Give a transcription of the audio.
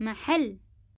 محل.